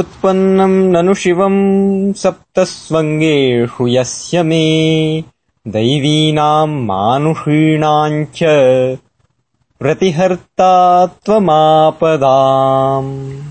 उत्पन्नम् ननु शिवम् सप्तस्वङ्गेषु यस्य मे दैवीनाम् मानुषीणाम् च प्रतिहर्ता त्वमापदाम्।